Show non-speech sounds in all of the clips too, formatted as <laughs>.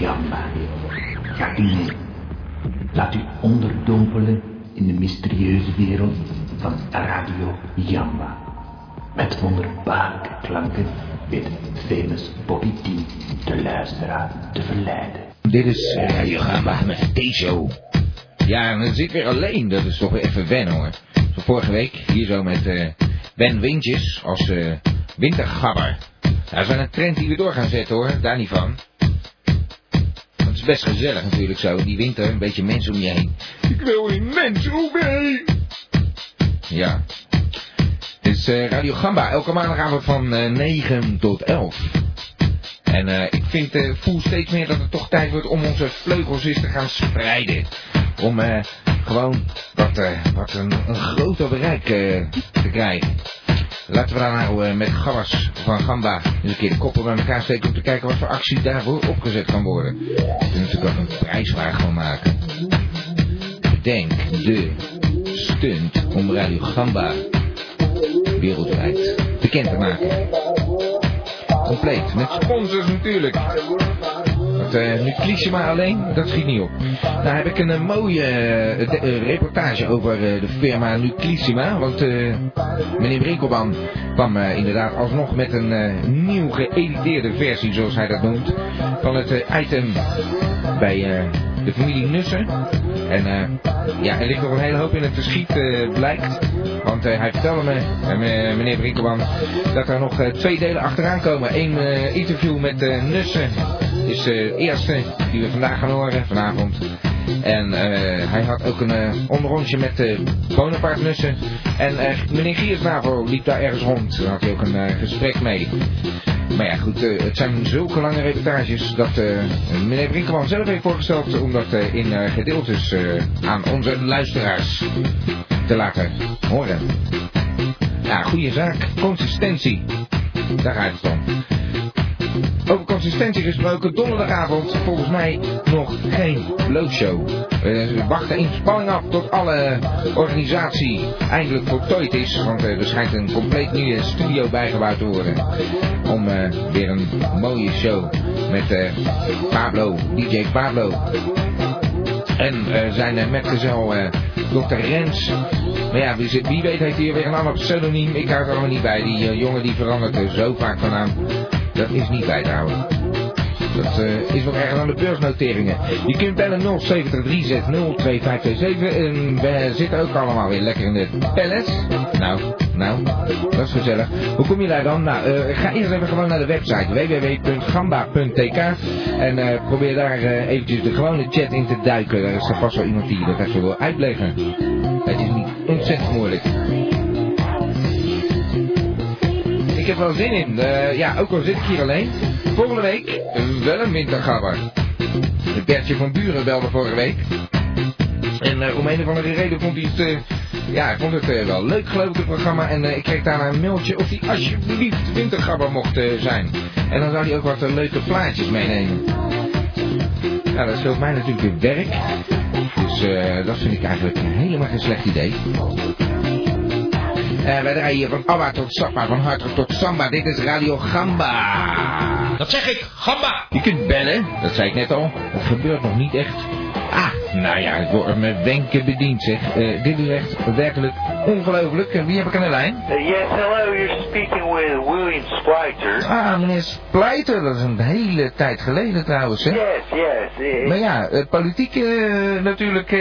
Jamba. Gaat u mee. Laat u onderdompelen in de mysterieuze wereld van Radio Jamba. Met wonderbaarlijke klanken weet famous Bobby T de luisteraar te verleiden. Dit is uh, Radio Gamba met T-show. Ja, en dan zit weer alleen. Dat is toch even wennen hoor. Zo vorige week hier zo met uh, Ben Wintjes als uh, wintergabber. Dat is wel een trend die we door gaan zetten hoor, daar niet van. Het is best gezellig natuurlijk zo, die winter, een beetje mensen om je heen. Ik wil geen mensen om me heen. Ja. Dit is uh, Radio Gamba, elke maandagavond van uh, 9 tot 11. En uh, ik vind, voel steeds meer dat het toch tijd wordt om onze vleugels eens te gaan spreiden. Om gewoon wat, wat een, een groter bereik te krijgen. Laten we daar nou met gabbers van Gamba eens een keer de koppen bij elkaar steken om te kijken wat voor actie daarvoor opgezet kan worden. Kunnen natuurlijk ook een prijsvraag van maken. Bedenk de stunt om Radio Gamba wereldwijd bekend te maken compleet. Met sponsors natuurlijk. Nu Clichema alleen, dat schiet niet op. Nou heb ik een, een mooie uh, reportage over de firma Nuclissima. Want meneer Brinkelman kwam inderdaad alsnog met een nieuw geëditeerde versie, zoals hij dat noemt. Van het item bij de familie Nussen. En ja, er ligt nog een hele hoop in het verschiet, blijkt. Want hij vertelde me, meneer Brinkelman, dat er nog twee delen achteraan komen. Eén interview met Nussen is de eerste die we vandaag gaan horen, vanavond. En uh, hij had ook een uh, onderrondje met de uh, Bonaparte Nussen. En meneer Giersnavel liep daar ergens rond. Daar had hij ook een gesprek mee. Maar ja, goed, het zijn zulke lange reportages dat meneer Brinkelman zelf heeft voorgesteld om dat in gedeeltes aan onze luisteraars te laten horen. Ja, goede zaak. Consistentie. Daar gaat. Over consistentie gesproken, donderdagavond volgens mij nog geen loodshow. We wachten in spanning af tot alle organisatie eindelijk voltooid is. Want er schijnt een compleet nieuwe studio bijgebouwd te worden. Om uh, weer een mooie show met uh, Pablo, DJ Pablo. En uh, zijn metgezel Dr. Rens. Maar ja, wie, wie weet heeft hij weer een ander pseudoniem. Ik hou er allemaal niet bij. Die jongen die verandert er zo vaak van naam. Dat is niet bij te houden. Dat uh, is nog ergens aan de beursnoteringen. Je kunt bellen 070360257 en we zitten ook allemaal weer lekker in de pellets. Nou, nou, dat is gezellig. Hoe kom je daar dan? Nou, uh, ga eerst even gewoon naar de website www.gamba.tk en uh, probeer daar eventjes de gewone chat in te duiken. Er is er vast wel iemand die dat even wil uitleggen. Het is niet ontzettend moeilijk. Heb wel zin in. Uh, ja, ook al zit ik hier alleen. Volgende week wel een wintergabber. Bertje van Buren belde vorige week. En uh, om een of andere reden vond hij het, uh, ja, vond het wel leuk geloof ik het programma. En ik kreeg daarna een mailtje of hij alsjeblieft wintergabber mocht zijn. En dan zou hij ook wat leuke plaatjes meenemen. Nou, dat scheelt mij natuurlijk weer werk. Dus dat vind ik eigenlijk helemaal geen slecht idee. Uh, wij draaien hier van Abba tot Sappa, van Hartog tot Samba. Dit is Radio Gamba. Dat zeg ik, Gamba. Je kunt bellen, dat zei ik net al. Dat gebeurt nog niet echt. Ah, nou ja, ik word met wenken bediend zeg. Uh, dit is echt werkelijk ongelooflijk. Wie heb ik aan de lijn? Uh, yes, hello, you're speaking with William Splijter. Ah, meneer Splijter, dat is een hele tijd geleden trouwens, hè? Yes, yes. Maar ja, politiek natuurlijk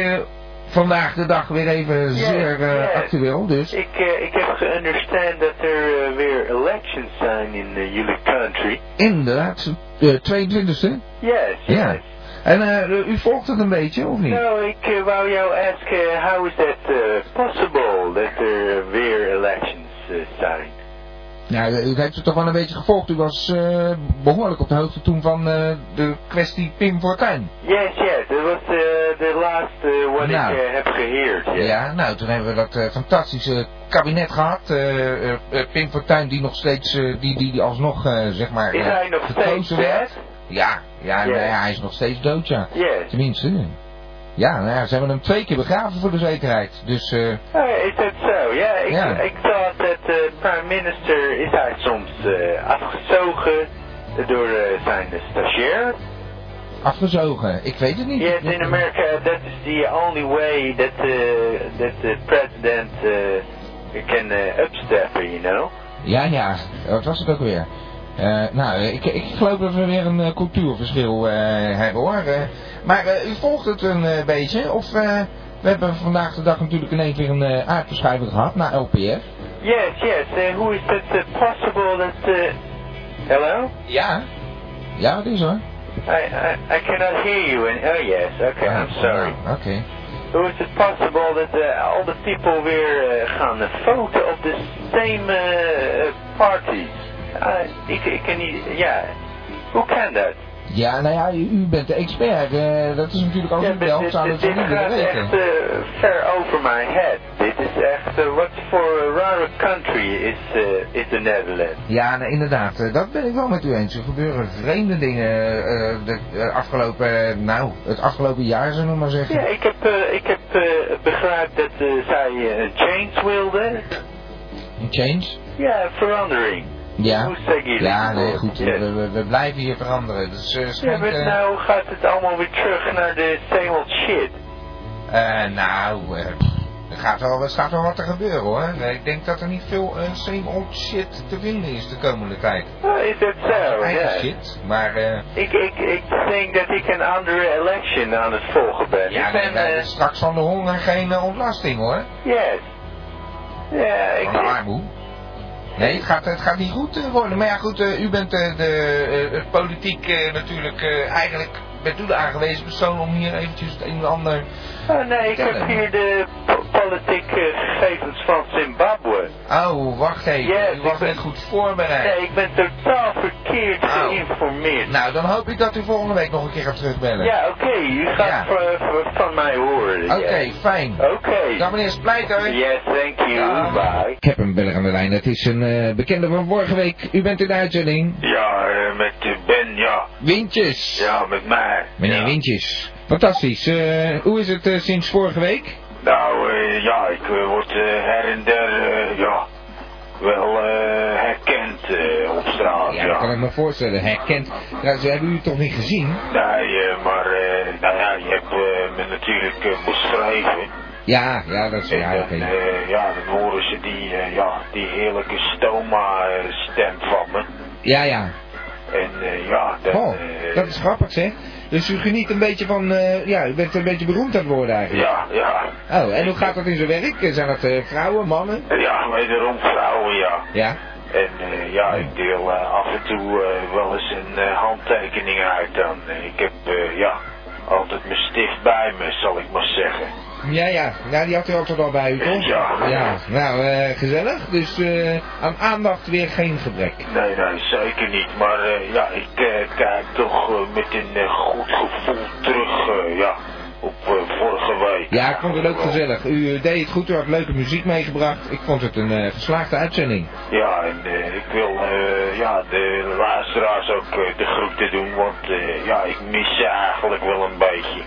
vandaag de dag weer even yes, zeer uh, yes. actueel, dus. Ik, uh, ik heb geunderstand dat er uh, weer elections zijn in jullie country. Inderdaad, de 22e? Yes, ja. yes. En u volgt het een beetje, of niet? Nou, ik wou jou asken, how is that possible, dat er weer elections zijn? Ja, u heeft het toch wel een beetje gevolgd. U was uh, behoorlijk op de hoogte toen van uh, de kwestie Pim Fortuyn. Yes, yes. Dat was de laatste wat nou, ik uh, heb. Yeah. Ja, nou, toen hebben we dat fantastische kabinet gehad. Pim Fortuyn die nog steeds, die, die, die alsnog, zeg maar, Is hij nog steeds werd. Ja, ja, yes. nee, hij is nog steeds dood, ja. Yes. Tenminste. Ja, nou ja, ze hebben hem twee keer begraven voor de zekerheid. Dus, eh... Is dat zo? Ja, ik, Ja. ik prime minister is hij soms eh, afgezogen door eh, zijn stagiair. afgezogen. Ik weet het niet. Yes, in America that is the only way that uh, that the president uh, can uh, upsteppen, you know. Ja, ja. Wat was het ook weer? Eh, nou, ik, ik geloof dat we weer een eh, cultuurverschil eh, hebben hoor. Eh, maar eh, u volgt het een eh, beetje? Of eh, we hebben vandaag de dag natuurlijk ineens weer een uh, aardverschuiving gehad naar LPF. Yes, yes. Uh, who is it uh, possible that? Uh, hello? Ja. Ja, wat is hoor. I, I I cannot hear you. And oh yes, okay, I'm sorry. Ah, Oké. Who is it possible that uh, all the people weer uh, gaan voten op the same uh, parties? Uh, ik, ik kan niet. Ja. Hoe kan dat? Ja, nou ja, u, bent de expert. eh, dat is natuurlijk ook Ja, niet wel. dit, Zou dit, dat gaat weten. echt uh, ver over my head. Dit is echt, uh, what for a rare country is, uh, is the Netherlands. Ja, nou, inderdaad. eh, dat ben ik wel met u eens. Er gebeuren vreemde dingen eh, de, eh, afgelopen, eh, nou, het afgelopen jaar zullen we maar zeggen. Ja, ik heb, uh, ik heb uh, begrepen dat zij change wilden. Een change? Ja, verandering. Ja. Hoe zeg je Ja, nee, goed. We, we, we blijven hier veranderen. Dus eh Ja, maar eh, nou gaat het allemaal weer terug naar de same old shit. eh, nou, eh, er, gaat wel, er staat wel wat te gebeuren hoor. Ik denk dat er niet veel same old shit te vinden is de komende tijd. Oh, is dat zo? Eigen Ja. shit, maar Ik, ik, ik denk dat ik een andere election aan het volgen ben. ja, ik ben, straks van de honger geen ontlasting hoor. yes. Ja, ik... Van de armoe. Nee, het gaat, het gaat niet goed eh, worden. Maar ja, goed, eh, u bent eh, de, politiek natuurlijk eigenlijk bent u de aangewezen persoon om hier eventjes het een en ander... Oh nee, ik heb hier de po- politieke gegevens van Zimbabwe. Oh, wacht even. Yes, u was ben- net goed voorbereid. Nee, ik ben totaal verkeerd Oh. geïnformeerd. Nou, dan hoop ik dat u volgende week nog een keer gaat terugbellen. Ja, oké, u gaat Ja. van mij horen. Oké, yes. fijn. Oké. Dag meneer Splijter. Yes, thank you. Ja. Bye. Ik heb een beller aan de lijn. Dat is een eh, bekende van vorige week. U bent in de uitzending. Ja, eh, met eh, Ben, ja. Wintjes. Ja, met mij. Meneer ja. Wintjes. Fantastisch. Eh, hoe is het eh, sinds vorige week? Nou, eh, ja, ik word her en der, ja, wel herkend op straat, Ja, dat kan ik me voorstellen. Herkend. Ja, ze hebben u toch niet gezien? Nee, maar, nou ja, je hebt me natuurlijk beschreven. Ja, ja, dat is ja, oké. ja, dan horen ze die, ja, die heerlijke stoma-stem van me. Ja, ja. En ja, dan, Oh, dat is grappig zeg. Dus u geniet een beetje van, eh, ja, u bent een beetje beroemd aan het worden eigenlijk. ja, ja. Oh, en hoe gaat dat in zijn werk? Zijn dat eh, vrouwen, mannen? Ja, wederom vrouwen, ja. Ja. En eh, ja, ik deel af en toe wel eens een handtekening uit dan. Ik heb ja, altijd mijn stift bij me, zal ik maar zeggen. Ja, ja. Ja, die had u altijd al bij u, toch? Ja. Ja. Nou, eh, gezellig. Dus eh, aan aandacht weer geen gebrek. Nee, nee, zeker niet. Maar eh, ja, ik kijk toch met een goed gevoel terug ja, op vorige week. Ja, ik vond het ook gezellig. U deed het goed, u had leuke muziek meegebracht. Ik vond het een geslaagde uitzending. Ja, en ik wil eh, ja, de luisteraars ook de groeten doen, want ja, ik mis ze eigenlijk wel een beetje.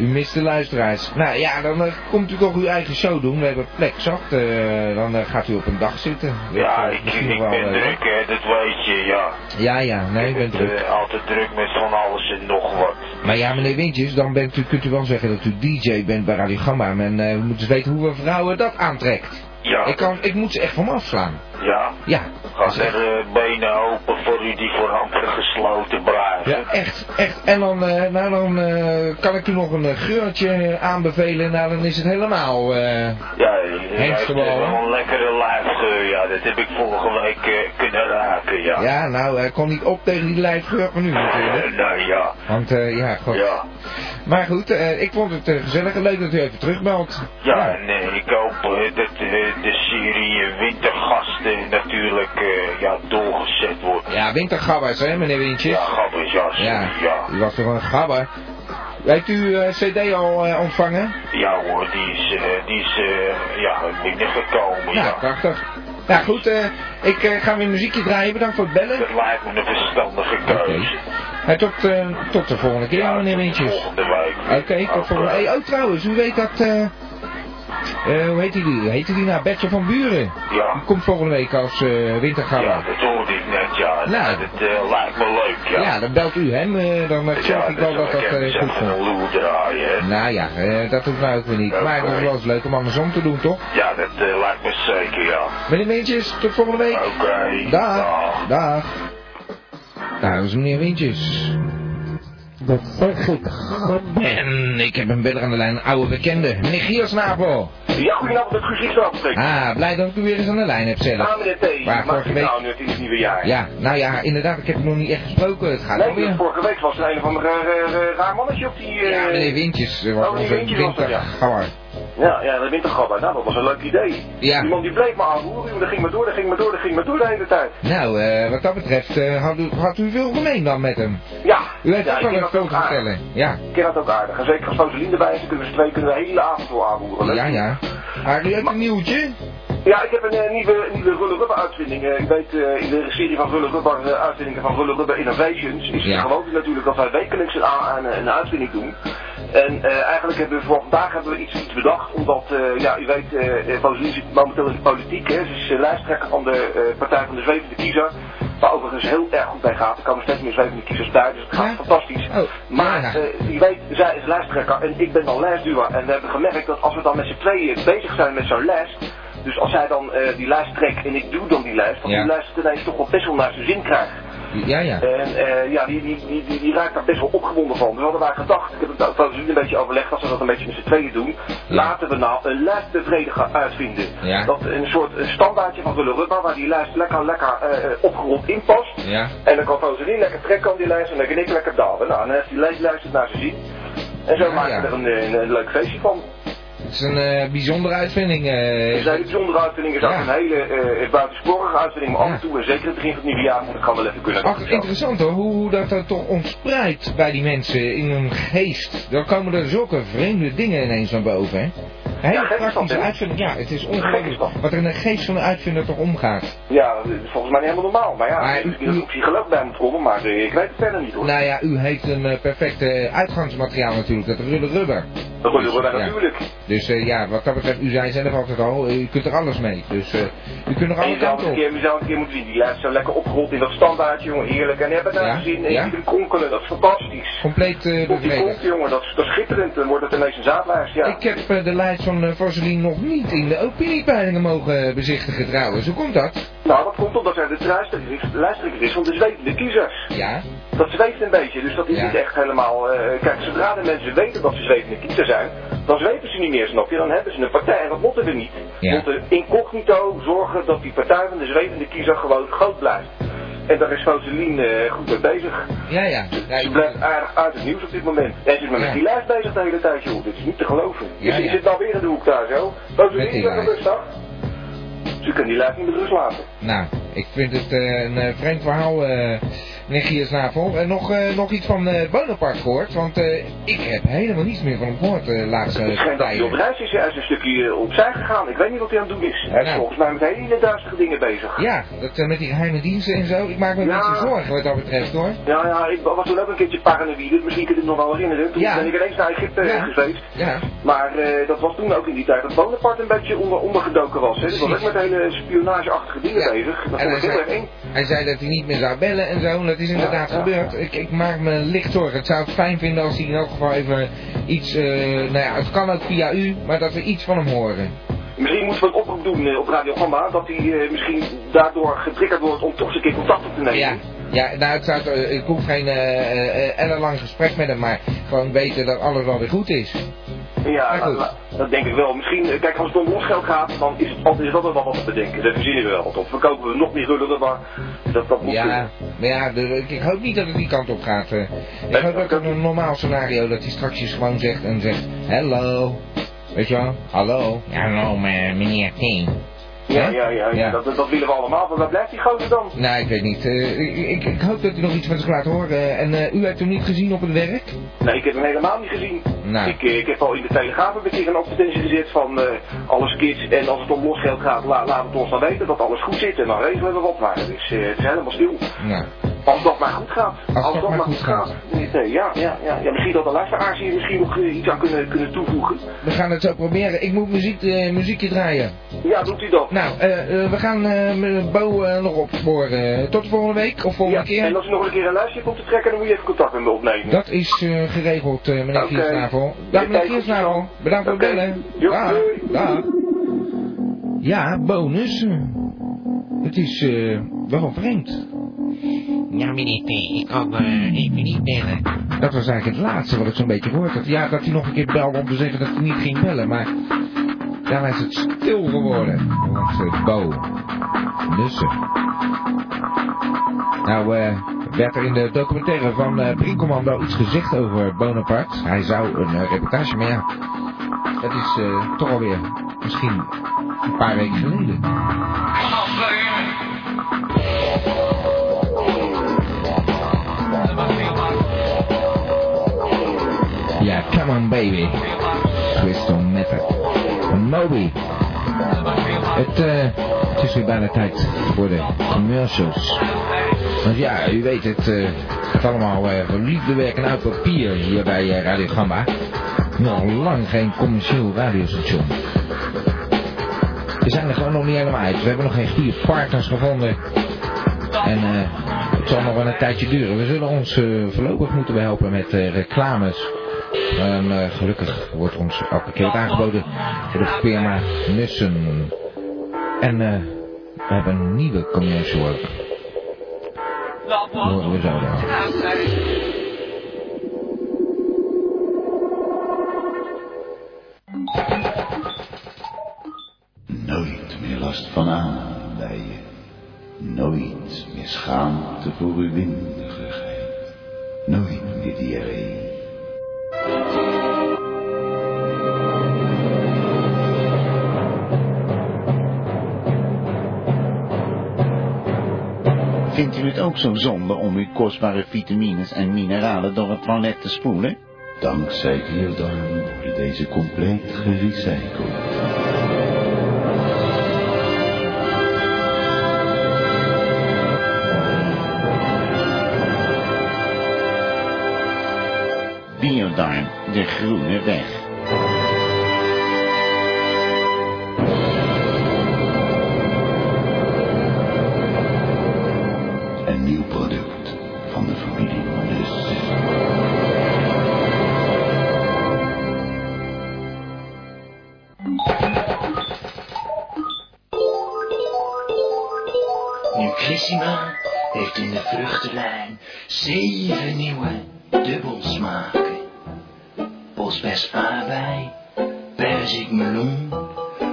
U mist de luisteraars. Nou ja, dan eh, komt u toch uw eigen show doen. We hebben plek zat. eh, dan eh, gaat u op een dag zitten. Ja, ik, ik wel, ben druk, hè, dat weet je, ja. Ja, ja. Nee, ik ben druk. altijd druk met van alles en nog wat. Maar ja, meneer Wintjes, dan bent u, kunt u wel zeggen dat u DJ bent bij Radio Gamma. En we moeten eens weten hoe een vrouwen dat aantrekt. Ja, Ik, kan, ik moet ze echt van me afslaan. ja. Ja. Gaan er eh, benen open voor u die voor anderen gesloten blijven? Ja, echt, echt. En dan, eh, nou, dan eh, kan ik u nog een geurtje aanbevelen. Nou, dan is het helemaal... eh, Ja, heeft een lekkere lijfgeur, ja. Dat heb ik vorige week kunnen raken, ja. ja, nou, hij kon niet op tegen die lijfgeur van u natuurlijk. Nou ja, Want, ja, god. ja. Maar goed, ik vond het gezellig en leuk dat u even terugbelt. Ja, en eh, ik hoop dat de serie eh, wintergasten natuurlijk eh, ja, doorgezet wordt. Ja, wintergabbers, hè, meneer Wintjes? Ja, gabbers, ja, Ja, ja. u was toch een gabber. Heeft u eh, cd al eh, ontvangen? Ja hoor, die is, eh, die is ja, binnengekomen, Ja, ja. prachtig. Nou goed, ik ga weer muziekje draaien. Bedankt voor het bellen. Dat lijkt me een verstandige keuze. Tot, tot de volgende keer, Ja, meneer Wintjes. Volgende week. Oké, tot volgende Hey, oh trouwens, u weet dat... eh hoe heet die? Heet die nou? Bertje van Buren. Ja. Die komt volgende week als eh wintergabber. Ja, dat hoorde ik net, ja. Nou. Dat eh, lijkt me leuk, ja. Ja, dan belt u hem, dan zorg ik wel dat dat ik even goed komt. een draaien. Nou ja, dat hoeft nou ook weer niet. Maar het is wel eens leuk om andersom te doen, toch? Ja, dat lijkt me zeker, ja. Meneer Wintjes, tot volgende week. Oké. Dag. Dag. Nou, dat is meneer Wintjes. Dat zeg ik. En ik heb een beller aan de lijn, een oude bekende. Meneer Giersnapel. Ja, goedenavond, met Guus Riesland spreken. Ah, blij dat ik u weer eens aan de lijn heb zelf. Ah, meneer T. Maar vorige week... nou nu het in het nieuwe jaar? Ja, nou ja, inderdaad, ik heb het nog niet echt gesproken. Het gaat Nee, alweer. vorige week was er een of ander eh, eh, raar mannetje op die... eh, Ja, meneer Wintjes, eh, was Oh, meneer was ja. Ja, ja, de wintergabber. Nou, dat was een leuk idee. Ja. Die man die bleef maar aanvoeren, dat ging maar door, dat ging maar door, dat ging maar door de hele tijd. Nou, eh, wat dat betreft eh, had, u, had u veel gemeen dan met hem. Ja. U heeft ja, ook ik wel dat vertellen. Ja, Ik ken dat ook aardig. En zeker als Foseline erbij is, kunnen we twee kunnen de hele avond aanvoeren. Leuk. ja, ja. Maar u heeft een nieuwtje? Ja, ik heb een eh, nieuwe, nieuwe Rulle Rubber uitvinding. Ik weet, in de serie van Rulle Rubber uitvindingen van Rulle Rubber Innovations is Ja. het gewoonte natuurlijk dat wij wekelijks een, een uitvinding doen. En eh, eigenlijk hebben we voor vandaag hebben we iets, iets bedacht, omdat, eh, ja, u weet, zit momenteel in de politiek. Hè. Ze is lijsttrekker van de Partij van de Zwevende Kiezer. Waar overigens heel erg goed bij gaat. Er komen steeds meer zwevende kiezers bij, dus het gaat Ja? fantastisch. Oh, maar je weet, zij is lijsttrekker en ik ben dan lijstduwer. En we hebben gemerkt dat als we dan met z'n tweeën bezig zijn met zo'n lijst. Dus als zij dan die lijst trekt en ik doe dan die lijst, dat Ja. die lijst ineens toch wel best wel naar zijn zin krijgt. Ja, ja. En eh, ja, die, die, die, die, die raakt daar best wel opgewonden van. Dus hadden wij gedacht, ik heb het een beetje overlegd, als we dat een beetje met z'n tweeën doen. Laten we nou een lijstbevrediger uitvinden. Ja. Dat een soort een standaardje van Rulle Rubber, waar die lijst lekker, lekker eh, opgerold in past. Ja. En dan kan Foselien lekker trekken aan die lijst en dan kan ik lekker dalen. Nou, dan heeft die lijst luistert naar zijn zin. En zo Ja, maken we er een, een, een leuk feestje van. Het is een eh, bijzondere uitvinding. eh. Het is een bijzondere uitvinding. Het is ook Ja. een hele eh, buitensporige uitvinding. Maar Ja. af en toe, en zeker het begin van het nieuwe jaar, moet ik wel even kunnen. Ach, interessant hoor, hoe, dat er toch ontspreidt bij die mensen in hun geest. Dan komen er zulke vreemde dingen ineens naar boven, hè? Hele Ja, dat, praktische uitvinding. Ja, het is ongelooflijk dat. wat er in de geest van de uitvinder toch omgaat. Ja, dat is volgens mij niet helemaal normaal. Maar ja, Maar is u- een psycholoog bij moet komen, maar ik weet het verder niet hoor. Nou ja, u heeft een perfecte uitgangsmateriaal natuurlijk, dat rulle rubber. Dat wordt Dus, ja. natuurlijk. Dus eh, ja, wat dat betreft, u zei zelf altijd al, eh, u kunt er alles mee. Dus eh, u kunt er En alle je zou kanten een op. keer, je zou een keer moeten zien, die lijst zo lekker opgerold in dat standaardje, jongen, heerlijk. En je hebt het daar Ja, gezien, en ja. hem kronkelen, dat is fantastisch. Compleet die komt, jongen, dat is, dat is schitterend. Dan wordt het ineens een zaadlijst, ja. Ik heb de lijst van uh, Vorselien nog niet in de opiniepeilingen mogen bezichtigen trouwens. Hoe komt dat? Nou, dat komt omdat hij de lijsttrekker is, van de zwevende kiezers. Ja, Dat zweeft een beetje, dus dat is Ja. niet echt helemaal... eh, kijk, zodra de mensen weten dat ze zwevende kiezer zijn, dan zweven ze niet meer, snap je? Dan hebben ze een partij en dat moeten we niet. Ja. Moeten incognito zorgen dat die partij van de zwevende kiezer gewoon groot blijft. En daar is Foselien eh, goed mee bezig. ja, ja. ja Ze blijft aardig uit het nieuws op dit moment. En ze is maar Ja. met die lijst bezig de hele tijd, joh. Dit is niet te geloven. Ja, je ja. zit nou weer in de hoek daar, zo. Foselien, rustig. Ze kunnen die lijst niet met rust laten. Nou, ik vind het eh, een eh, vreemd verhaal, eh meneer Giersnavel. En nog, eh, nog iets van eh Bonaparte gehoord, want eh, ik heb helemaal niets meer van hem gehoord de laatste Het schijnt dat hij op tijden. reis is. Hij is een stukje eh, opzij gegaan. Ik weet niet wat hij aan het doen is. Hij is Nou. volgens mij met hele duistere dingen bezig. Ja, dat eh, met die geheime diensten en zo. Ik maak me een beetje zorgen wat dat betreft hoor. Ja, ja, ik was toen ook een keertje paranoïde. Misschien kun je het nog wel herinneren. Toen Ja. ben ik ineens naar Egypte Ja. geweest. Ja, Maar eh, dat was toen ook in die tijd dat Bonaparte een beetje onder, ondergedoken was. Hè. Dat was ook met hele spionageachtige dingen bezig. Dat En vond ik hij heel erg zei- eng. hij zei dat hij niet meer zou bellen en zo. Is inderdaad gebeurd. Ik, ik maak me licht zorgen. Het zou het fijn vinden als hij in elk geval even iets... eh, nou ja, het kan ook via u, maar dat we iets van hem horen. Misschien moeten we een oproep doen eh, op Radio Gamma. Dat hij eh, misschien daardoor getriggerd wordt om toch eens een keer contact op te nemen. Ja, ja nou, het zou, eh, ik hoef geen eh, eh, ellenlang gesprek met hem, maar gewoon weten dat alles wel weer goed is. Ja, goed. dat denk ik wel. Misschien, eh, kijk, als het om losgeld gaat, dan is het is dat wel wat te bedenken. Dat verzinnen we wel op. Verkopen we nog meer rullen, maar dat, dat moet Ja, maar ja, de, ik, hoop niet dat het die kant op gaat. eh. ik hoop ook dat een normaal scenario dat hij straks gewoon zegt en zegt, hello. Weet je wel? Hallo. Ja, hallo meneer King. Ja, ja, ja. Dat, dat willen we allemaal. Maar waar blijft die gozer dan? Nou, ik weet niet. Eh, ik, ik, hoop dat hij nog iets van zich laat horen. En eh, u hebt hem niet gezien op het werk? Nee, ik heb hem helemaal niet gezien. Nou. Ik, eh, ik heb al in de Telegraaf een keer een advertentie gezet van eh, alles kids. En als het om losgeld gaat, la, laat het ons dan weten dat alles goed zit. En dan regelen we wat. Maar het is, eh, het is helemaal stil. Nou, Als dat maar goed gaat. Als dat maar goed gaat. Nee, ja, ja, ja, ja. Misschien dat de luisteraars hier misschien nog eh, iets aan kunnen, kunnen toevoegen. We gaan het zo proberen. Ik moet muziek, eh, muziekje draaien. Ja, doet u dat. Nou, eh, eh, we gaan eh, Bo eh, nog opsporen. tot de volgende week of volgende Ja, keer. en als u nog een keer een luisterje komt te trekken, dan moet je even contact met me opnemen. Dat is eh, geregeld, eh, meneer Oké. Viersnavel. Dag meneer Kijk, Viersnavel. Bedankt voor het bellen. Jo, Dag. Ja, bonus. Het is eh, wel vreemd. Ja, meneer T, ik kan eh, even niet bellen. Dat was eigenlijk het laatste wat ik zo'n beetje gehoord had. Ja, dat hij nog een keer belde om te zeggen dat hij niet ging bellen, maar... Daarna is het stil geworden. Want uh, Bo. Nussen. Nou, eh werd er in de documentaire van eh Brinkelmando iets gezegd over Bonaparte. Hij zou een eh, reportage, maar ja... Dat is eh, toch alweer misschien een paar weken geleden. Ja, come on baby. Crystal Method. Moby. Het, eh, het is weer bijna tijd voor de commercials. Want ja, u weet het, eh, het allemaal voor liefde werken uit papier hier bij eh, Radio Gamba. Nog lang geen commercieel radiostation. We zijn er gewoon nog niet helemaal uit. We hebben nog geen goede partners gevonden. En eh, het zal nog wel een tijdje duren. We zullen ons voorlopig moeten behelpen met reclames. En eh, gelukkig wordt ons wat aangeboden voor de firma Nussen. En eh, we hebben een nieuwe commercial ook. We zo wel. Nooit meer last van aanbijen. Nooit meer schaamte voor uw windigheid. Nooit meer diarree. Vindt u het ook zo zonde om uw kostbare vitamines en mineralen door het toilet te spoelen? Dankzij Diodarm worden deze compleet gerecycled. Biodarm, de groene weg. Bosbes aardbei, perzik meloen,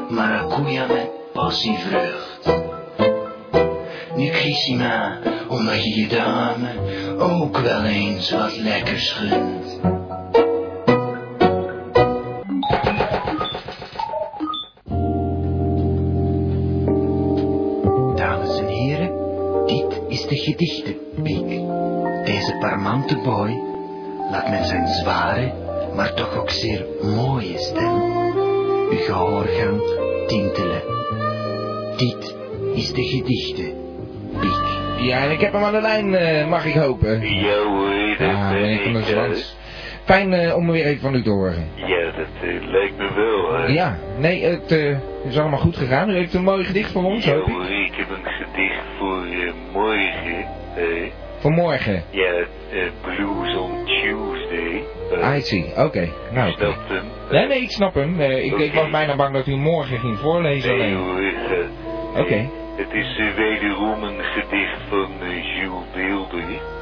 maracuja met passievrucht. Nutrissima, omdat je je dame ook wel eens wat lekkers gunt. Dames en heren, dit is de gedichtenpiek. Deze parmante boy laat met zijn zware, maar toch ook zeer mooie stem uw gehoorgang tintelen. Dit is de gedichtenpiek. Ja, en ik heb hem aan de lijn, eh, mag ik hopen. Ja hoor, dat Ah, ben van. Fijn eh, om weer even van u te horen. Ja, dat eh, lijkt me wel. hè. Ja, nee, het eh, is allemaal goed gegaan. U heeft een mooi gedicht voor ons, Ja hoop ik. hoor, ik heb een gedicht voor morgen. eh. Voor morgen. ja, eh, Blues. I see, oké. Nou. Snapt hem? Nee, nee, ik snap hem. Eh, ik, ik was bijna bang dat u morgen ging voorlezen Nee alleen. hoor. eh, Oké. eh, Het is eh, wederom een gedicht van eh, Jules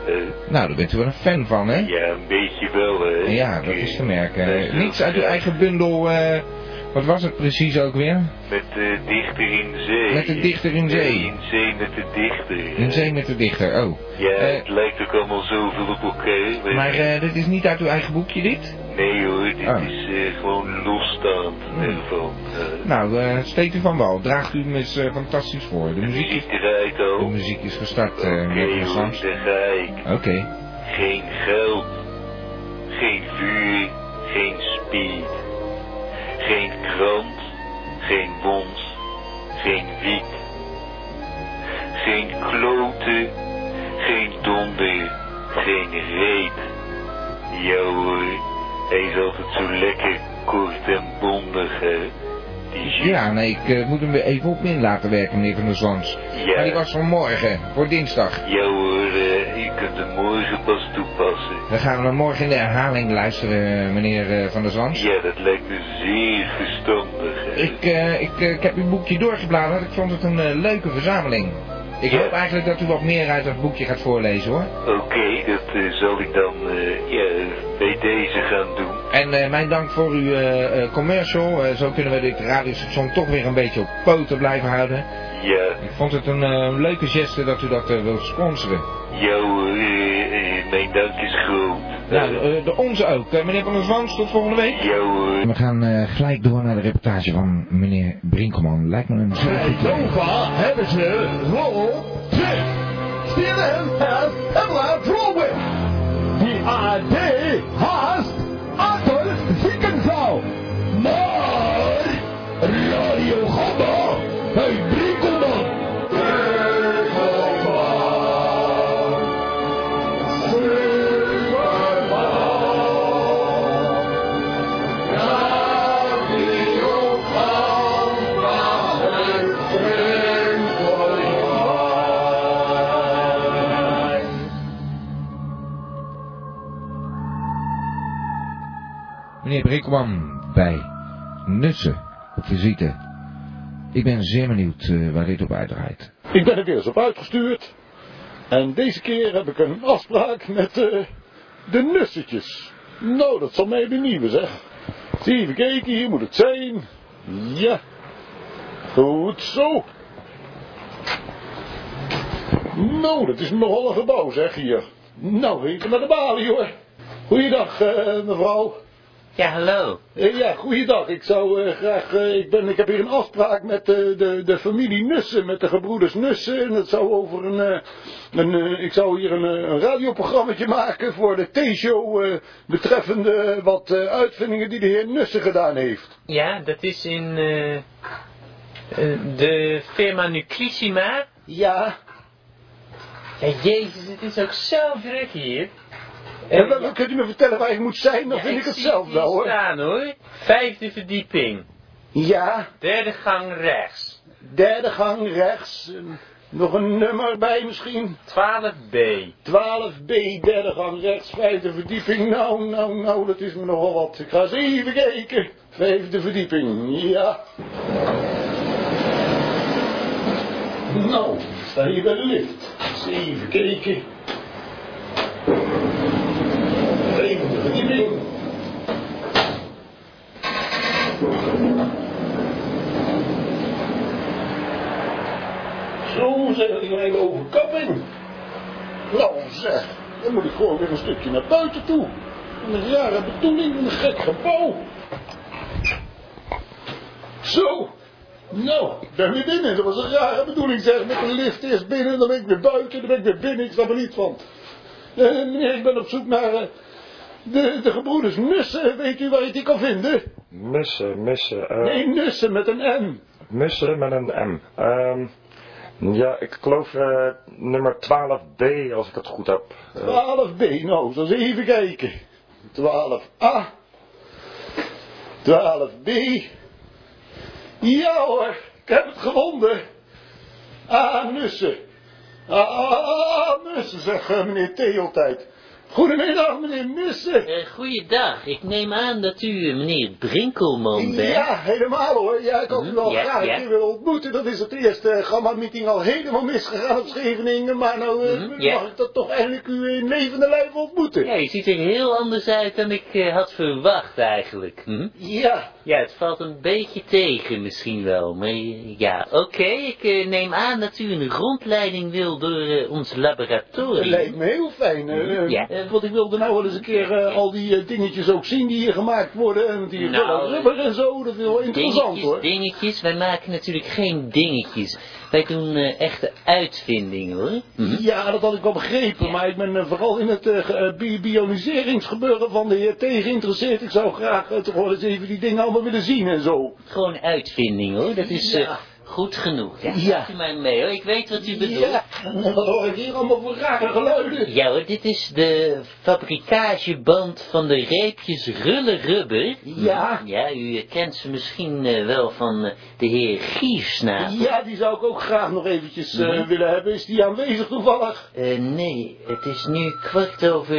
eh. Nou, daar bent u wel een fan van, hè? ja, een beetje wel, hè. Ja, dat is eh, te merken. Eh, Niets uit uw eh, eigen bundel, eh, wat was het precies ook weer? Met de dichter in zee. Met de dichter in zee. In zee met de dichter. In zee met de dichter, oh. Ja, Eh, het lijkt ook allemaal zoveel op elkaar. Maar je. eh, dit is niet uit uw eigen boekje, dit? Nee hoor, dit Oh. is eh, gewoon losstaand ervan. eh. Nou, eh steekt u van wel. Draagt u hem eens fantastisch voor. De de muziek is, al. de muziek is gestart, Oké meneer Van. Oké. Geen geld, geen vuur, geen speed. Geen krant, geen bons, geen wiet. Geen kloten, Geen donder, geen reet. Ja hoor, hij is altijd zo lekker kort en bondig, hè. Ja, nee, ik eh, moet hem weer even op in laten werken, meneer Van der Zwans. Ja. Maar die was vanmorgen, voor dinsdag. Ja hoor, eh, je kunt hem morgen pas toepassen. Dan gaan we morgen in de herhaling luisteren, meneer eh, Van der Zwans. Ja, dat lijkt me zeer verstandig, hè. Ik, eh, ik, ik heb uw boekje doorgebladerd. Ik vond het een leuke verzameling. Ik hoop eigenlijk dat u wat meer uit dat boekje gaat voorlezen, hoor. Oké, dat eh, zal ik dan eh, ja, bij deze gaan doen. En eh, mijn dank voor uw commercial. Zo kunnen we dit radiostation toch weer een beetje op poten blijven houden. Ja, Ik vond het een leuke geste dat u dat wilt sponsoren. eh, eh, mijn dank is groot. Nou, eh, de onze ook. Eh, meneer Van der Zwans, tot volgende week. Ja. We gaan eh, gelijk door naar de reportage van meneer Brinkelman. Lijkt me een zeer goed idee. Nova hebben ze rol 2. CNN has headline. Die AD Meneer Brinkelman bij Nussen op visite. Ik ben zeer benieuwd eh, waar dit op uitdraait. Ik ben er weer eens op uitgestuurd. En deze keer heb ik een afspraak met eh, de nussetjes. Nou, dat zal mij benieuwen zeg. Zie even kijken, hier moet het zijn. Ja. Goed zo. Nou, dat is nogal een gebouw zeg hier. Nou, even naar de balie hoor. Goeiedag eh, mevrouw. Ja, hallo. Eh, ja, goeiedag. Ik zou eh, graag. eh, ik, ben, ik heb hier een afspraak met de, de familie Nussen, met de gebroeders Nussen. En dat zou over een. een ik zou hier een, een radioprogrammaatje maken voor de T-show. betreffende wat uitvindingen die de heer Nussen gedaan heeft. Ja, dat is in de firma Nuclissima. Ja. Ja, jezus, het is ook zo druk hier. En dan kunt u me vertellen waar ik moet zijn, dan Ja, vind ik het zie zelf wel hoor. staan hoor. Vijfde verdieping. Ja, Derde gang rechts. derde gang rechts. Nog een nummer bij misschien. 12b. 12b, derde gang rechts, vijfde verdieping. Nou, nou, nou, dat is me nogal wat. Ik ga eens even kijken. Vijfde verdieping, ja. Nou, ik sta hier bij de lift. Eens even kijken. Vijfde verdieping. Zo zeg ik mijn overkapping. Nou zeg, dan moet ik gewoon weer een stukje naar buiten toe. Een rare bedoeling, een gek gebouw. Zo. Nou, ik ben weer binnen. Dat was een rare bedoeling zeg. Met de lift eerst binnen, dan ben ik weer buiten, dan ben ik weer binnen. Ik snap er niet van. Eh, meneer, ik ben op zoek naar eh, de, de gebroeders Nussen. Weet u waar je die kan vinden? Mussen, mussen. eh, Nee, Nussen met een M. Mussen met een M. Ehm, ja, ik geloof eh, nummer 12B, als ik het goed heb. Eh, 12b, nou, zo eens even kijken. 12a. 12b. Ja hoor, ik heb het. Ah. Ah, ah, ah, ah, Nussen, zegt eh, meneer T. altijd. Goedemiddag, meneer Nussen. Eh, goeiedag, ik neem aan dat u eh, meneer Brinkelman bent. Ja, helemaal hoor. Ja, ik had u Ja, graag een keer willen ontmoeten. Dat is het eerste uh, gamma-meeting al helemaal misgegaan op Scheveningen. Maar nou eh, Mhm, mag ik dat toch eindelijk u in levende lijf ontmoeten. Ja, je ziet er heel anders uit dan ik eh, had verwacht eigenlijk. Hm? Ja. Ja, het valt een beetje tegen misschien wel. Maar eh, ja, oké, ik eh, neem aan dat u een rondleiding wil door eh, ons Dat laboratorium. lijkt me heel fijn. eh, eh, Ja. Want ik wilde nou wel eens een keer eh, al die eh, dingetjes ook zien die hier gemaakt worden. En die Nou, rubber en zo. Dat is wel interessant dingetjes, hoor. dingetjes, wij maken natuurlijk geen dingetjes. Wij doen eh, echte uitvindingen hoor. Hm? Ja, dat had ik wel begrepen. Maar ik ben vooral in het bi- bioniseringsgebeuren van de heer T geïnteresseerd. Ik zou graag toch wel eens even die dingen allemaal willen zien en zo. Gewoon uitvinding hoor. Dat is Ja. Goed genoeg. Ja, Ja. U maar mee hoor. Ik weet wat u bedoelt. <laughs> Ja, wat hoor ik hier allemaal voor rare geluiden? Ja hoor, dit is de fabrikageband van de reepjes Rulle Rubber. Ja. Ja, u kent ze misschien eh, wel van eh, de heer Giersnavel. Ja, die zou ik ook graag nog eventjes eh, Mhm. willen hebben. Is die aanwezig toevallig? Nee, het is nu kwart over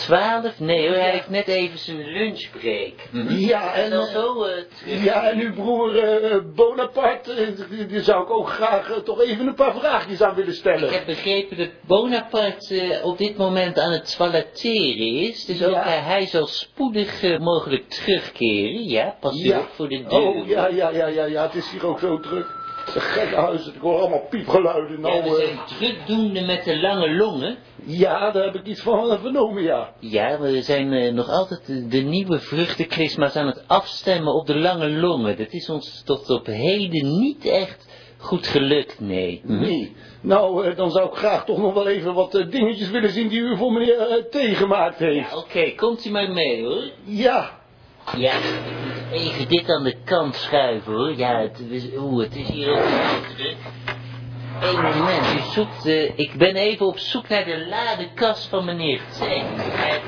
twaalf. Nee hoor, hij heeft net even zijn lunchbreak. Ja, en, en dan eh, zo eh, terug. Ja, en uw broer eh, Bonaparte, die, zou ik ook graag toch even een paar vraagjes aan willen stellen. Ik heb begrepen dat Bonaparte op dit moment aan het toiletteren is. Dus ook Ja. hij zal spoedig mogelijk terugkeren. Ja, pas Ja. op voor de deur. Oh, ja, ja, ja, ja, ja, het is hier ook zo druk. Een gekke huis, ik hoor allemaal piepgeluiden. Nou, ja, we zijn drukdoende met de lange longen. ja, daar heb ik iets van vernomen, ja. Ja, we zijn eh, nog altijd de, de nieuwe vruchtenkrisma's aan het afstemmen op de lange longen. Dat is ons tot op heden niet echt goed gelukt, nee. Nee. Nou, eh, dan zou ik graag toch nog wel even wat eh, dingetjes willen zien die u voor meneer eh, T gemaakt heeft. Oké, komt u maar mee hoor. Ja. Ja, ik even dit aan de kant schuiven hoor. Ja, het oeh, het is hier ook druk. Eén moment, u zoekt, eh, ik ben even op zoek naar de ladekast van meneer T. Hij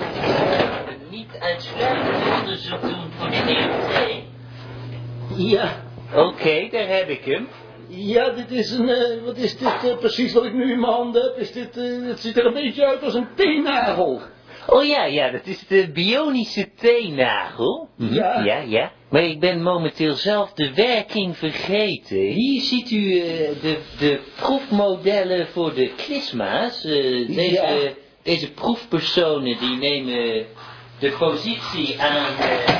moet niet uitsluitend onderzoek doen voor meneer T. Ja. Oké, daar heb ik hem. Ja, dit is een, eh, wat is dit eh, precies wat ik nu in mijn handen heb? Is dit, het ziet er een beetje uit als een teennagel. Oh ja, ja, dat is de bionische teennagel. Ja. Ja, ja. Maar ik ben momenteel zelf de werking vergeten. Hier ziet u eh, de, de proefmodellen voor de klisma's. Eh, deze, Ja. deze proefpersonen die nemen de positie aan... eh,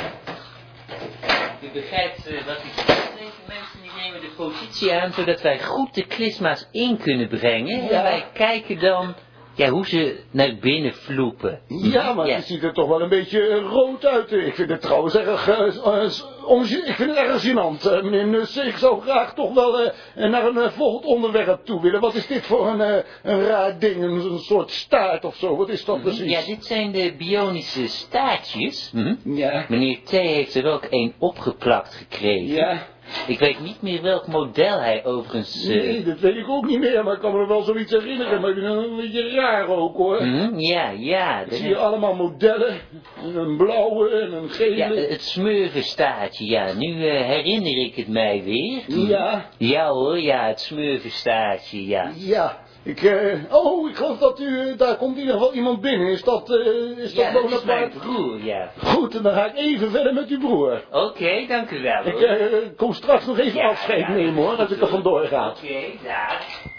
u begrijpt wat ik zeg. Deze mensen die nemen de positie aan zodat wij goed de klisma's in kunnen brengen. Ja. En wij kijken dan ja, hoe ze naar binnen vloepen. Ja, maar het ziet er toch wel een beetje rood uit. Ik vind het trouwens erg, eh, eh, ik vind het erg gênant. Eh, meneer Nussen, ik zou graag toch wel naar een volgend onderwerp toe willen. Wat is dit voor een, een raar ding, een, een soort staart of zo? Wat is dat precies? Ja, dit zijn de bionische staartjes. Ja. Meneer T heeft er ook een opgeplakt gekregen. Ja. Ik weet niet meer welk model hij overigens... eh, Nee, dat weet ik ook niet meer, maar ik kan me wel zoiets herinneren. Maar ik het een beetje raar ook hoor. mhm, Ja, ja. Ik zie allemaal modellen. Een blauwe en een gele. Ja, het smurvenstaartje, ja. Nu eh, herinner ik het mij weer. Ja. Ja hoor, ja, het smurvenstaartje, ja. Ja, ik, eh, oh, ik geloof dat u, eh, daar komt in ieder geval iemand binnen. Is dat, eh, is dat Ja, dat is mijn broer, ja. Goed, en dan ga ik even verder met uw broer. Oké, dank u wel Ik hoor. kom straks nog even Ja, afscheid ja, nemen hoor, als ik er vandoor ga. Oké, dag.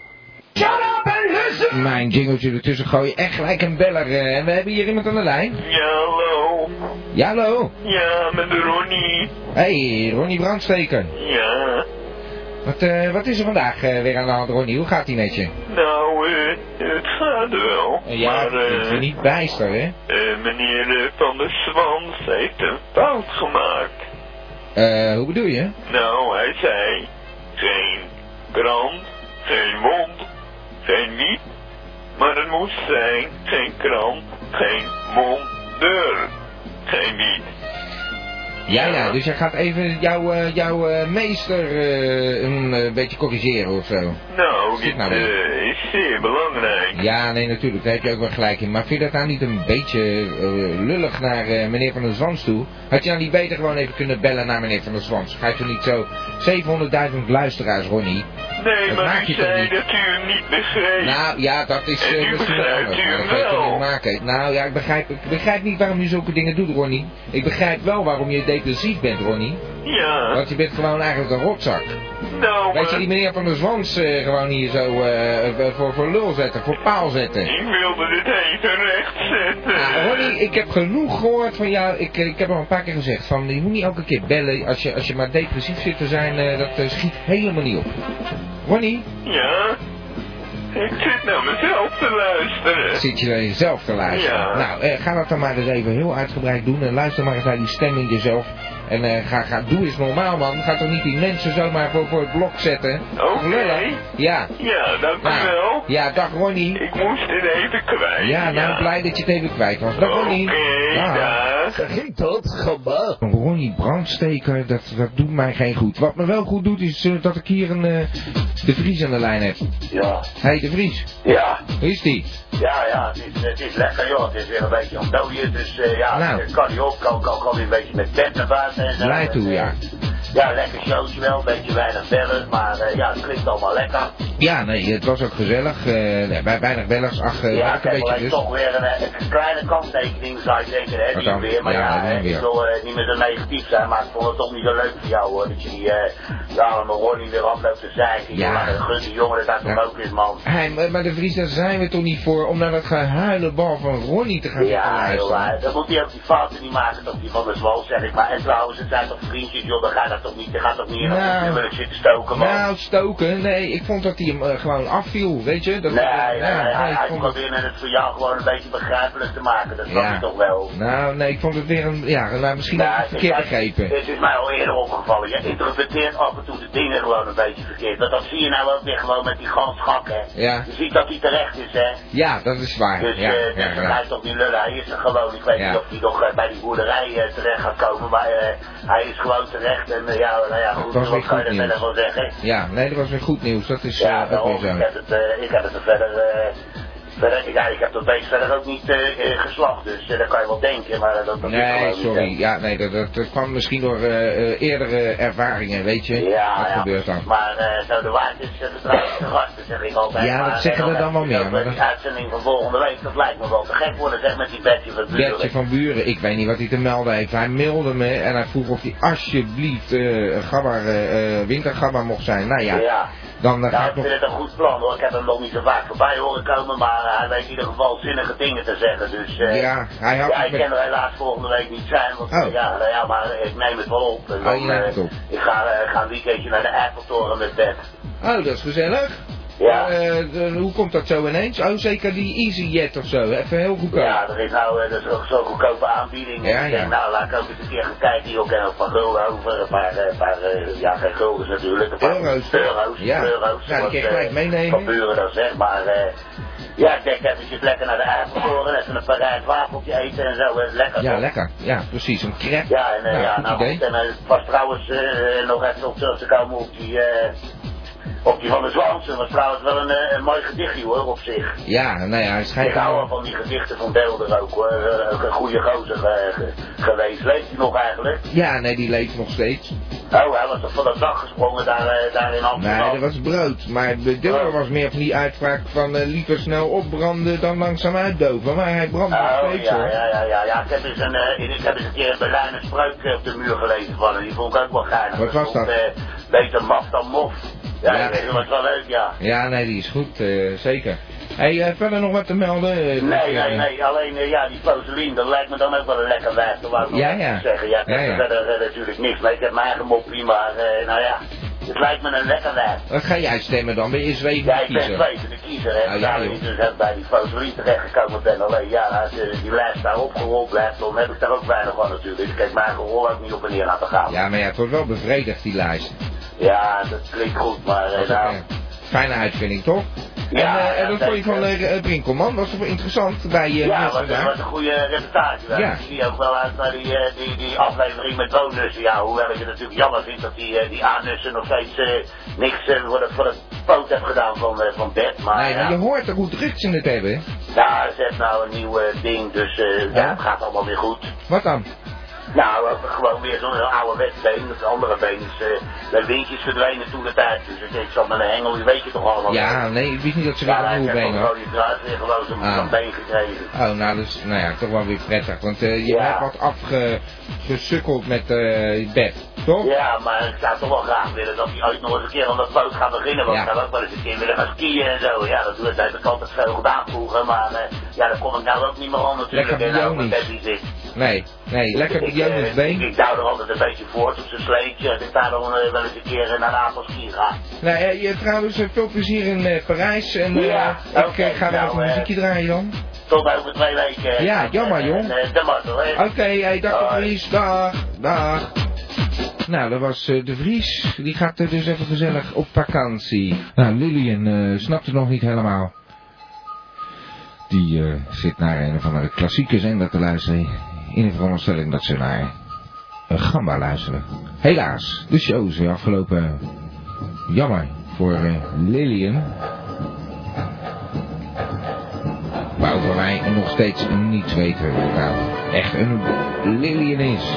Mijn jingletje ertussen gooien. Echt gelijk een beller. En we hebben hier iemand aan de lijn. Ja, hallo. Ja, hallo. Ja, met Ronnie. Hey, Ronnie Brandsteker. Ja. Wat, eh, wat is er vandaag eh, weer aan de hand, Ronnie? Hoe gaat ie met je? Nou, eh, het gaat wel. Ja, maar, eh, je niet bijster, hè? meneer Van der Swans heeft een fout gemaakt. Eh, hoe bedoel je? Nou, hij zei, geen krant, geen mond, geen wiet. Maar het moest zijn, geen krant, geen mond, deur, geen wiet. Ja, ja, dus jij gaat even jouw, eh, jouw eh, meester eh, een beetje corrigeren of zo. Nou, dit nou is zeer belangrijk. Ja, nee, natuurlijk, daar heb je ook wel gelijk in. Maar vind je dat nou niet een beetje lullig naar meneer Van der Zwans toe? Had je nou niet beter gewoon even kunnen bellen naar meneer Van der Zwans? Ga je toch niet zo 700.000 luisteraars, Ronnie? Nee, Dat maar u zei dat u hem niet begreep. Nou, ja, dat is En eh, u misschien wel begrijpt u hem wel. maken. Nou ja, ik begrijp, ik begrijp niet waarom je zulke dingen doet, Ronnie. Ik begrijp wel waarom je depressief bent, Ronnie. Ja. Want je bent gewoon eigenlijk een rotzak. Nou, Weet je, maar die meneer van der Zwans eh, gewoon hier zo eh, eh, voor, voor lul zetten, voor paal zetten. ik wilde dit even recht zetten. Ah, Ronnie, ik heb genoeg gehoord van jou. Ik, eh, ik heb al een paar keer gezegd van je moet niet elke keer bellen als je, als je maar depressief zit te zijn. eh, dat eh, schiet helemaal niet op. Ronnie, Ja. Ik zit naar mezelf te luisteren. zit je naar jezelf te luisteren? Ja. Nou, eh, ga dat dan maar eens even heel uitgebreid doen. En luister maar eens naar die stem in jezelf. En eh, ga, ga, doe eens normaal man. Ga toch niet die mensen zomaar voor, voor het blok zetten. Oké. Lullig. Ja. Ja, dank u Nou, wel. Ja, dag Ronnie. Ik moest dit even kwijt. Ja, nou blij dat je het even kwijt was. Dag Ronnie. Oké, Dag. dag. Lekker ging dat. Ronnie Brandsteker, dat, dat doet mij geen goed. Wat me wel goed doet is eh, dat ik hier een eh, De Vries aan de lijn heb. Ja. Hey De Vries, Ja. hoe is die? Ja, ja, het is, het is lekker joh. Het is weer een beetje ontdooien, dus eh, ja, Nou. het kan niet op. Kan, kan, kan weer een beetje met bed naar buiten en zo. Ja. Lekker showtje wel, een beetje weinig bellen, maar eh, ja, het klinkt allemaal lekker. Ja, nee, het was ook gezellig. bij weinig bellers, ach, uh, ja, een ik beetje dus. toch weer een, een kleine kanttekening, zou je denken, hè, die weer. Maar Ja, ja, ik wil niet meer zo negatief zijn, maar ik vond het toch niet zo leuk voor jou hoor. Dat je die, ja, allemaal Ronnie weer afloopt te zeiken. Ja. Gun die jongen dat toch ook is, man. Hey, maar, maar De Vries, daar zijn we toch niet voor om naar dat gehuilen bal van Ronnie te gaan Ja, joh, maar dan moet hij ook die fouten niet maken, toch die van de zwal, zeg ik maar. En trouwens, het zijn toch vriendjes, joh, dan ga je dat toch niet, je gaat toch niet Nou. een zitten stoken, man. Nou, stoken, nee, ik vond dat hij hem eh, gewoon afviel, weet je? Dat, nee, nee, nee, hij, ik hij vond het- probeerde het voor jou gewoon een beetje begrijpelijk te maken, dat snap Ja. je toch wel. Nou, nee, ik vond het weer een, ja, nou, misschien Nou, heb ik verkeerd begrepen. Het is mij al eerder opgevallen. Je interpreteert af en toe de dingen gewoon een beetje verkeerd. Want dat zie je nou ook weer gewoon met die gans Gak, hè. Ja. Je ziet dat hij terecht is, hè. Ja, dat is waar. Dus ja, eh ja, ja. hij is toch niet lullen. Hij is er gewoon. Ik weet niet of hij nog eh, bij die boerderij eh, terecht gaat komen. Maar eh, hij is gewoon terecht. En eh, ja, nou ja, goed. was Wat kan je verder zeggen? Ja, nee, dat was weer goed nieuws. Dat is Ja, eh, ook weer ik zo. heb het, eh, ik heb het er verder, eh, verder ja, ik heb dat beest verder ook niet eh, geslacht, dus eh, dat kan je wel denken, maar eh, dat, dat Nee, sorry. Ja, nee, dat, dat, dat kwam misschien door eerdere ervaringen, weet je? Ja, gebeurt dan? Maar zo de waard is uh, de gasten, zeg ik altijd. Ja, dat Maar, zeggen we dan wel meer, maar dat- uitzending van volgende week, dat lijkt me wel te gek worden, zeg, met die Betje van Buren. Bertje van Buren, ik weet niet wat hij te melden heeft. Hij mailde me en hij vroeg of hij alsjeblieft gabber, wintergabber mocht zijn. Nou ja, Ja. dan Nou, ga ik nog... vind het een goed plan hoor. Ik heb hem nog niet zo vaak voorbij horen komen, maar hij weet in ieder geval zinnige dingen te zeggen. Dus eh, Ja, hij had ja, ik met- kan er helaas volgende week niet zijn. Want Oh. eh, ja, nou ja, maar ik neem het wel op. En Oh, dan, eh. Ik ga, eh, ga een weekendje naar de Eiffeltoren met bed. Oh, dat is gezellig. Ja. Eh, de- hoe komt dat zo ineens? Oh, zeker die EasyJet of zo. Even heel goedkoop. Ja, er is nou is ook zo'n goedkope aanbieding. Ja, ik ja. denk, nou, laat ik ook eens een keer gaan kijken. Hier ook een paar gulden over. Een paar, paar eh, ja, geen guldens natuurlijk. Een paar Euro's? Euro's. Ja. euro's Ja, die zoals, kun je gelijk meenemen. Van buren dan zeg maar. ja, ik denk eventjes lekker naar de Eiffeltoren. Even een Parijs wafeltje eten en zo. eh, lekker Ja, toch? lekker. Ja, precies. Een crepe. Ja, en, Nou, ja, goed nou goed. En het was trouwens nog even op terug te komen op die, op die van de Zwaanse. Dat was trouwens wel een, eh, een mooi gedichtje hoor, op zich. Ja, nou ja, hij Ik schijnt... hou wel van die gedichten van Deelder ook hoor. Eh, Ook een goede gozer eh, ge- geweest. Leeft hij nog eigenlijk? Ja, nee, die leeft nog steeds. Oh, hij was toch van het dak gesprongen daar, eh, daar in Amsterdam? Nee, dat was brood. Maar de Dilder was meer van die uitspraak van eh, liever snel opbranden dan langzaam uitdoven. Maar hij brandt nog Oh, steeds ja, hoor. ja, ja, ja, ja. Ik heb eens een, eh, ik heb eens een keer een Berlijner spreuk eh, op de muur gelezen van hem. Die vond ik ook wel geinig. Wat was dat? eh, beter maf dan mof. Ja, dat was wel leuk, ja. Ja, nee, die is goed, eh, zeker. Hey, eh, verder nog wat te melden? eh, Nee, nee, nee, alleen ja, die Foselien, dat lijkt me dan ook wel een lekker wijf, dat wou ik Ja, ja. zeggen. Ja, Ja, ja. verder natuurlijk niks mee, ik heb mijn eigen moppie, maar nou ja, het lijkt me een lekker wijf. Wat ga jij stemmen dan? Ben je zwevende Ja, ik ben kiezer? zwevende kiezer, hè. Ah, ja, ik dus heb bij die Foselien terechtgekomen ben, alleen ja, als eh, die lijst daar opgerold blijft, dan heb ik daar ook weinig van natuurlijk. Ik kijk mijn rol ook niet op en neer laten gaan. Ja, maar ja, het wordt wel bevredigd, die lijst. Ja, dat klinkt goed, maar nou... fijne uitvinding, toch? Ja, en, eh, en ja, dat vond je van zeker. eh, Brinkelman? Was wel interessant bij je Ja, mensen wat, daar? wat een goede reportage. Ja. Ja. Ik zie ook wel uit naar die, eh, die, die aflevering met woonnussen. Ja, hoewel ik het natuurlijk jammer vind dat die, eh, die aannussen nog steeds eh, niks eh, voor, de, voor het poot hebben gedaan van, eh, van bed. Maar, Nee, maar ja. je hoort er hoe druk ze het hebben. Nou, ze heeft nou een nieuw eh, ding, dus eh, ja. het gaat allemaal weer goed. Wat dan? Nou, gewoon weer zo'n oude been. Het andere been is, eh de windjes verdwenen toen de tijd. Dus ik, ik zat met een hengel, die weet je toch allemaal. Ja, nee, ik wist niet dat ze weer ja, een ik nieuwe heb been had. die draad weer gewoon Ah. been gekregen. Oh, nou, dus, nou ja, toch wel weer prettig. Want eh, je Ja. hebt wat afgesukkeld met eh je bed, toch? Ja, maar ik zou toch wel graag willen dat hij ooit nog eens een keer aan dat boot gaat beginnen. Want Ja. ik zou ook wel eens een keer willen gaan skiën en zo. Ja, dat, dat heb ik altijd veel gedaan vroeger. Maar ja, daar kom ik nou ook niet meer aan natuurlijk. Lekker en nou bed die zit. Nee, nee, lekker Ik, bij jou met het been. Ik, duw er altijd een beetje voort op zijn sleetje. Als ik daar dan eh, wel eens een keer naar aantal ski ga. Nou, eh, je trouwens eh, veel plezier in Parijs. En Ja, ik oké, eh, ga weer nou, even een muziekje draaien dan. Tot over twee weken. Ja, jammer, En, jong. de. Oké, hey, dag de. Vries, dag, dag. Nou, dat was de Vries. Die gaat er dus even gezellig op vakantie. Nou, Lilian eh, snapt het nog niet helemaal. Die zit naar een of andere klassieke zender te luisteren. In de veronderstelling dat ze naar een gamba luisteren. Helaas, de show is afgelopen. Jammer voor eh, Lillian. Waarover wij nog steeds niets weten wat nou echt een Lillian is.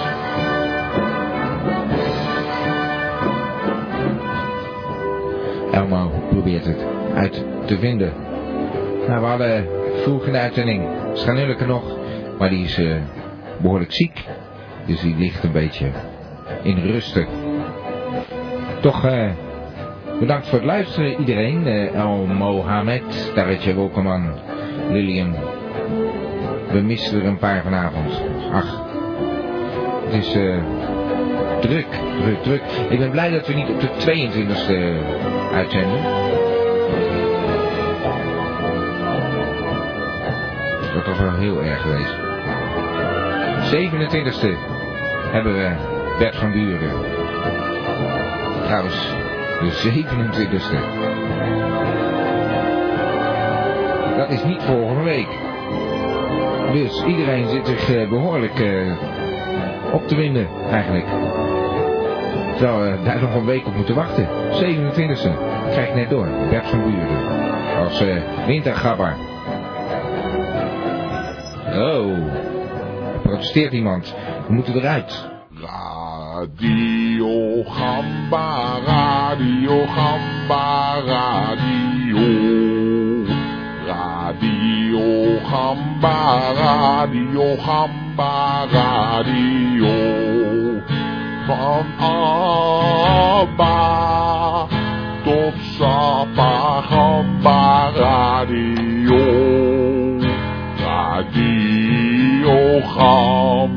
Elmo probeert het uit te vinden. Nou, we hadden vroeg in de uitzending nog, maar die is eh, behoorlijk ziek. Dus die ligt een beetje in rusten. Toch eh, bedankt voor het luisteren iedereen. Eh, El Mohamed, Taretje Wolkeman, Lilian. We missen er een paar vanavond. Ach, het is eh, druk, druk, druk. Ik ben blij dat we niet op de 22e uitzenden. Dat was wel heel erg geweest. 27e hebben we Bert van Buren. Trouwens, de 27e. Dat is niet volgende week. Dus iedereen zit zich eh, behoorlijk eh, op te winden, eigenlijk. We daar nog een week op moeten wachten. 27e. Krijg ik net door. Bert van Buren. Als uh. Oh. Er protesteert iemand. We moeten eruit. Radio Gamba, Radio Gamba, Radio. Radio Gamba, Radio Gamba, Radio. Van Abba tot Sapa call.